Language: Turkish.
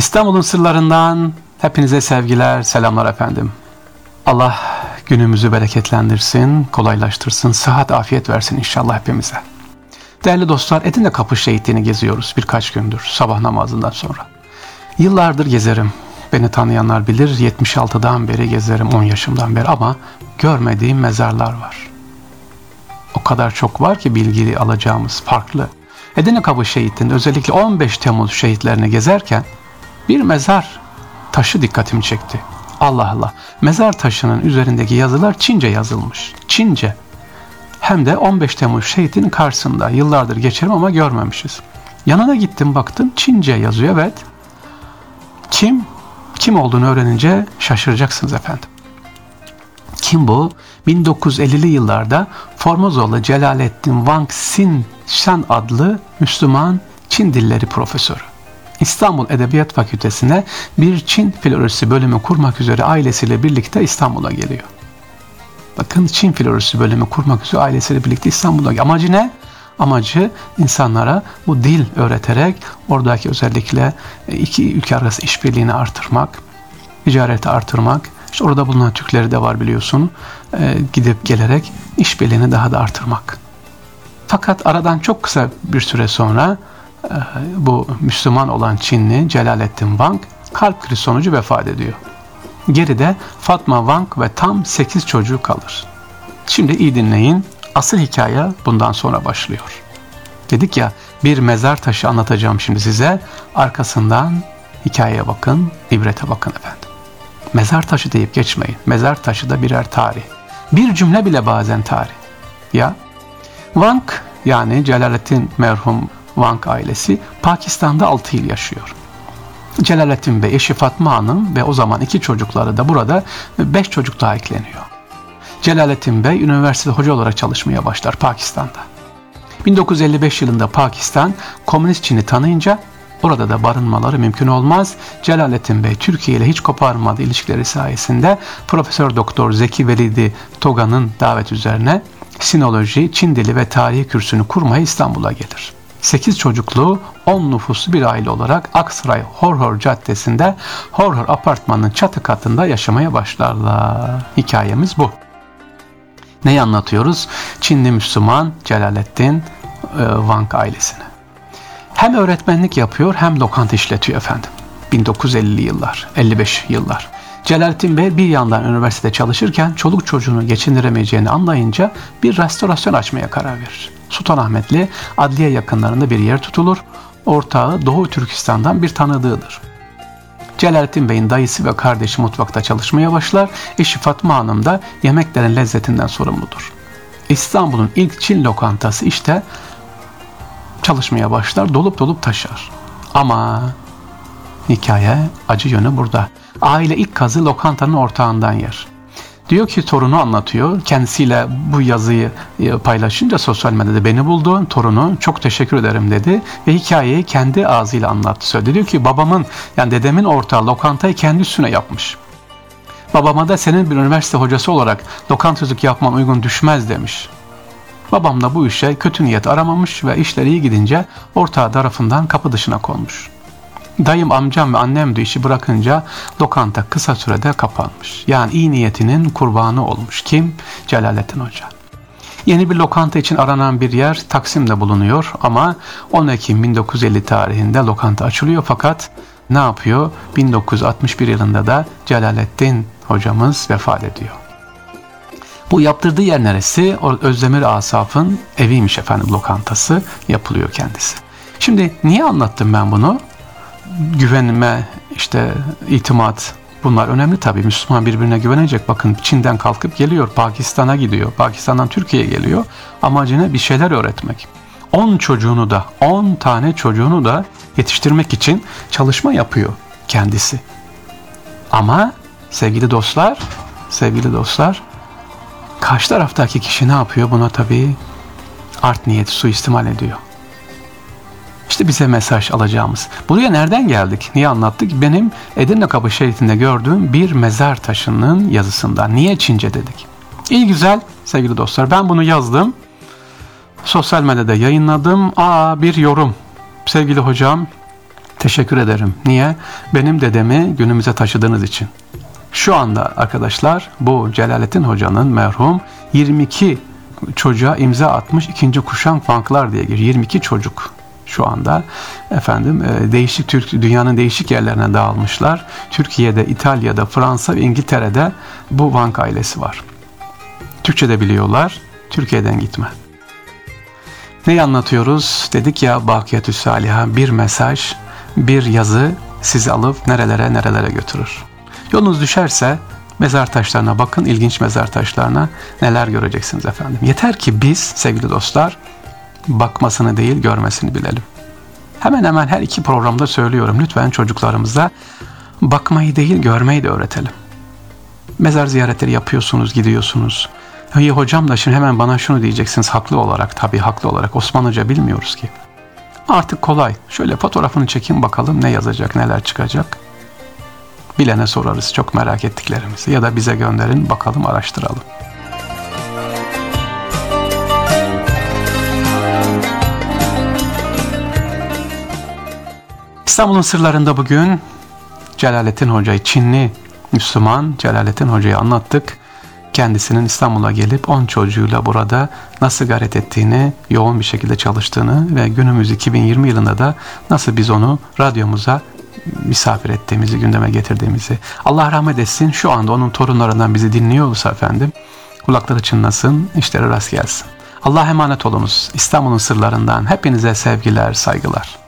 İstanbul'un sırlarından hepinize sevgiler, selamlar efendim. Allah günümüzü bereketlendirsin, kolaylaştırsın, sıhhat, afiyet versin inşallah hepimize. Değerli dostlar, Edirne Kapı Şehitliğini geziyoruz birkaç gündür sabah namazından sonra. Yıllardır gezerim. Beni tanıyanlar bilir 76'dan beri gezerim 10 yaşımdan beri ama görmediğim mezarlar var. O kadar çok var ki bilgili alacağımız farklı. Edirne Kapı Şehitliği'nde özellikle 15 Temmuz şehitlerini gezerken bir mezar taşı dikkatimi çekti. Allah Allah. Mezar taşının üzerindeki yazılar Çince yazılmış. Çince. Hem de 15 Temmuz şehidin karşısında. Yıllardır geçerim ama görmemişiz. Yanına gittim baktım Çince yazıyor evet. Kim? Kim olduğunu öğrenince şaşıracaksınız efendim. Kim bu? 1950'li yıllarda Formosalı Celalettin Wang Sin Shan adlı Müslüman Çin dilleri profesörü. İstanbul Edebiyat Fakültesine bir Çin filolojisi bölümü kurmak üzere ailesiyle birlikte İstanbul'a geliyor. Bakın Çin filolojisi bölümü kurmak üzere ailesiyle birlikte İstanbul'a geliyor. Amacı ne? Amacı insanlara bu dil öğreterek oradaki özellikle iki ülke arası işbirliğini artırmak, ticareti artırmak, işte orada bulunan Türkleri de var biliyorsun, e, gidip gelerek işbirliğini daha da artırmak. Fakat aradan çok kısa bir süre sonra bu Müslüman olan Çinli Celalettin Wang kalp krizi sonucu vefat ediyor. Geride Fatma Wang ve tam 8 çocuğu kalır. Şimdi iyi dinleyin. Asıl hikaye bundan sonra başlıyor. Dedik ya bir mezar taşı anlatacağım şimdi size. Arkasından hikayeye bakın, ibrete bakın efendim. Mezar taşı deyip geçmeyin. Mezar taşı da birer tarih. Bir cümle bile bazen tarih. Ya Wang yani Celalettin merhum Wang ailesi Pakistan'da 6 yıl yaşıyor. Celalettin Bey, eşi Fatma Hanım ve o zaman iki çocukları da burada 5 çocuk daha ekleniyor. Celalettin Bey üniversitede hoca olarak çalışmaya başlar Pakistan'da. 1955 yılında Pakistan Komünist Çin'i tanıyınca orada da barınmaları mümkün olmaz. Celalettin Bey Türkiye ile hiç koparmadı ilişkileri sayesinde Profesör Doktor Zeki Velidi Toga'nın davet üzerine sinoloji, Çin dili ve tarihi kürsünü kurmaya İstanbul'a gelir. 8 çocuklu 10 nüfuslu bir aile olarak Aksaray Horhor Caddesi'nde Horhor apartmanının çatı katında yaşamaya başlarlar. Hikayemiz bu. Neyi anlatıyoruz? Çinli Müslüman Celalettin e, Wang ailesine. Hem öğretmenlik yapıyor hem lokanta işletiyor efendim. 1950'li yıllar, 55 yıllar. Celalettin Bey bir yandan üniversitede çalışırken çoluk çocuğunu geçindiremeyeceğini anlayınca bir restorasyon açmaya karar verir. Sultanahmetli adliye yakınlarında bir yer tutulur. Ortağı Doğu Türkistan'dan bir tanıdığıdır. Celalettin Bey'in dayısı ve kardeşi mutfakta çalışmaya başlar. Eşi Fatma Hanım da yemeklerin lezzetinden sorumludur. İstanbul'un ilk Çin lokantası işte çalışmaya başlar, dolup dolup taşar. Ama hikaye acı yönü burada. Aile ilk kazı lokantanın ortağından yer. Diyor ki torunu anlatıyor. Kendisiyle bu yazıyı e, paylaşınca sosyal medyada beni buldu. Torunu çok teşekkür ederim dedi. Ve hikayeyi kendi ağzıyla anlattı. Söyledi. Diyor ki babamın yani dedemin ortağı lokantayı kendi üstüne yapmış. Babama da senin bir üniversite hocası olarak lokantacılık yapman uygun düşmez demiş. Babam da bu işe kötü niyet aramamış ve işleri iyi gidince ortağı tarafından kapı dışına konmuş. Dayım, amcam ve annem de işi bırakınca lokanta kısa sürede kapanmış. Yani iyi niyetinin kurbanı olmuş. Kim? Celalettin Hoca. Yeni bir lokanta için aranan bir yer Taksim'de bulunuyor ama 10 Ekim 1950 tarihinde lokanta açılıyor fakat ne yapıyor? 1961 yılında da Celalettin hocamız vefat ediyor. Bu yaptırdığı yer neresi? Özdemir Asaf'ın eviymiş efendim lokantası yapılıyor kendisi. Şimdi niye anlattım ben bunu? Güvenme, işte itimat bunlar önemli tabii. Müslüman birbirine güvenecek. Bakın Çin'den kalkıp geliyor, Pakistan'a gidiyor, Pakistan'dan Türkiye'ye geliyor. Amacına bir şeyler öğretmek. 10 çocuğunu da, 10 tane çocuğunu da yetiştirmek için çalışma yapıyor kendisi. Ama sevgili dostlar, sevgili dostlar, karşı taraftaki kişi ne yapıyor? Buna tabii art niyeti suistimal ediyor. İşte bize mesaj alacağımız. Buraya nereden geldik? Niye anlattık? Benim Edirne Kapı şeridinde gördüğüm bir mezar taşının yazısından. Niye Çince dedik? İyi güzel sevgili dostlar. Ben bunu yazdım. Sosyal medyada yayınladım. Aa bir yorum. Sevgili hocam Teşekkür ederim. Niye? Benim dedemi günümüze taşıdığınız için. Şu anda arkadaşlar bu Celalettin Hoca'nın merhum 22 çocuğa imza atmış ikinci kuşan fanklar diye giriyor. 22 çocuk şu anda efendim e, değişik Türk dünyanın değişik yerlerine dağılmışlar. Türkiye'de, İtalya'da, Fransa ve İngiltere'de bu Vank ailesi var. Türkçe de biliyorlar. Türkiye'den gitme. Neyi anlatıyoruz? Dedik ya Bakiyetü Saliha bir mesaj, bir yazı sizi alıp nerelere nerelere götürür. Yolunuz düşerse mezar taşlarına bakın, ilginç mezar taşlarına neler göreceksiniz efendim. Yeter ki biz sevgili dostlar bakmasını değil görmesini bilelim. Hemen hemen her iki programda söylüyorum lütfen çocuklarımıza bakmayı değil görmeyi de öğretelim. Mezar ziyaretleri yapıyorsunuz, gidiyorsunuz. İyi hocam da şimdi hemen bana şunu diyeceksiniz haklı olarak tabii haklı olarak Osmanlıca bilmiyoruz ki. Artık kolay. Şöyle fotoğrafını çekin bakalım ne yazacak, neler çıkacak. Bilene sorarız çok merak ettiklerimizi ya da bize gönderin bakalım araştıralım. İstanbul'un sırlarında bugün Celalettin Hoca'yı Çinli Müslüman Celalettin Hoca'yı anlattık. Kendisinin İstanbul'a gelip 10 çocuğuyla burada nasıl gayret ettiğini, yoğun bir şekilde çalıştığını ve günümüz 2020 yılında da nasıl biz onu radyomuza misafir ettiğimizi, gündeme getirdiğimizi. Allah rahmet etsin. Şu anda onun torunlarından bizi dinliyor olursa efendim kulakları çınlasın, işleri rast gelsin. Allah emanet olunuz. İstanbul'un sırlarından hepinize sevgiler, saygılar.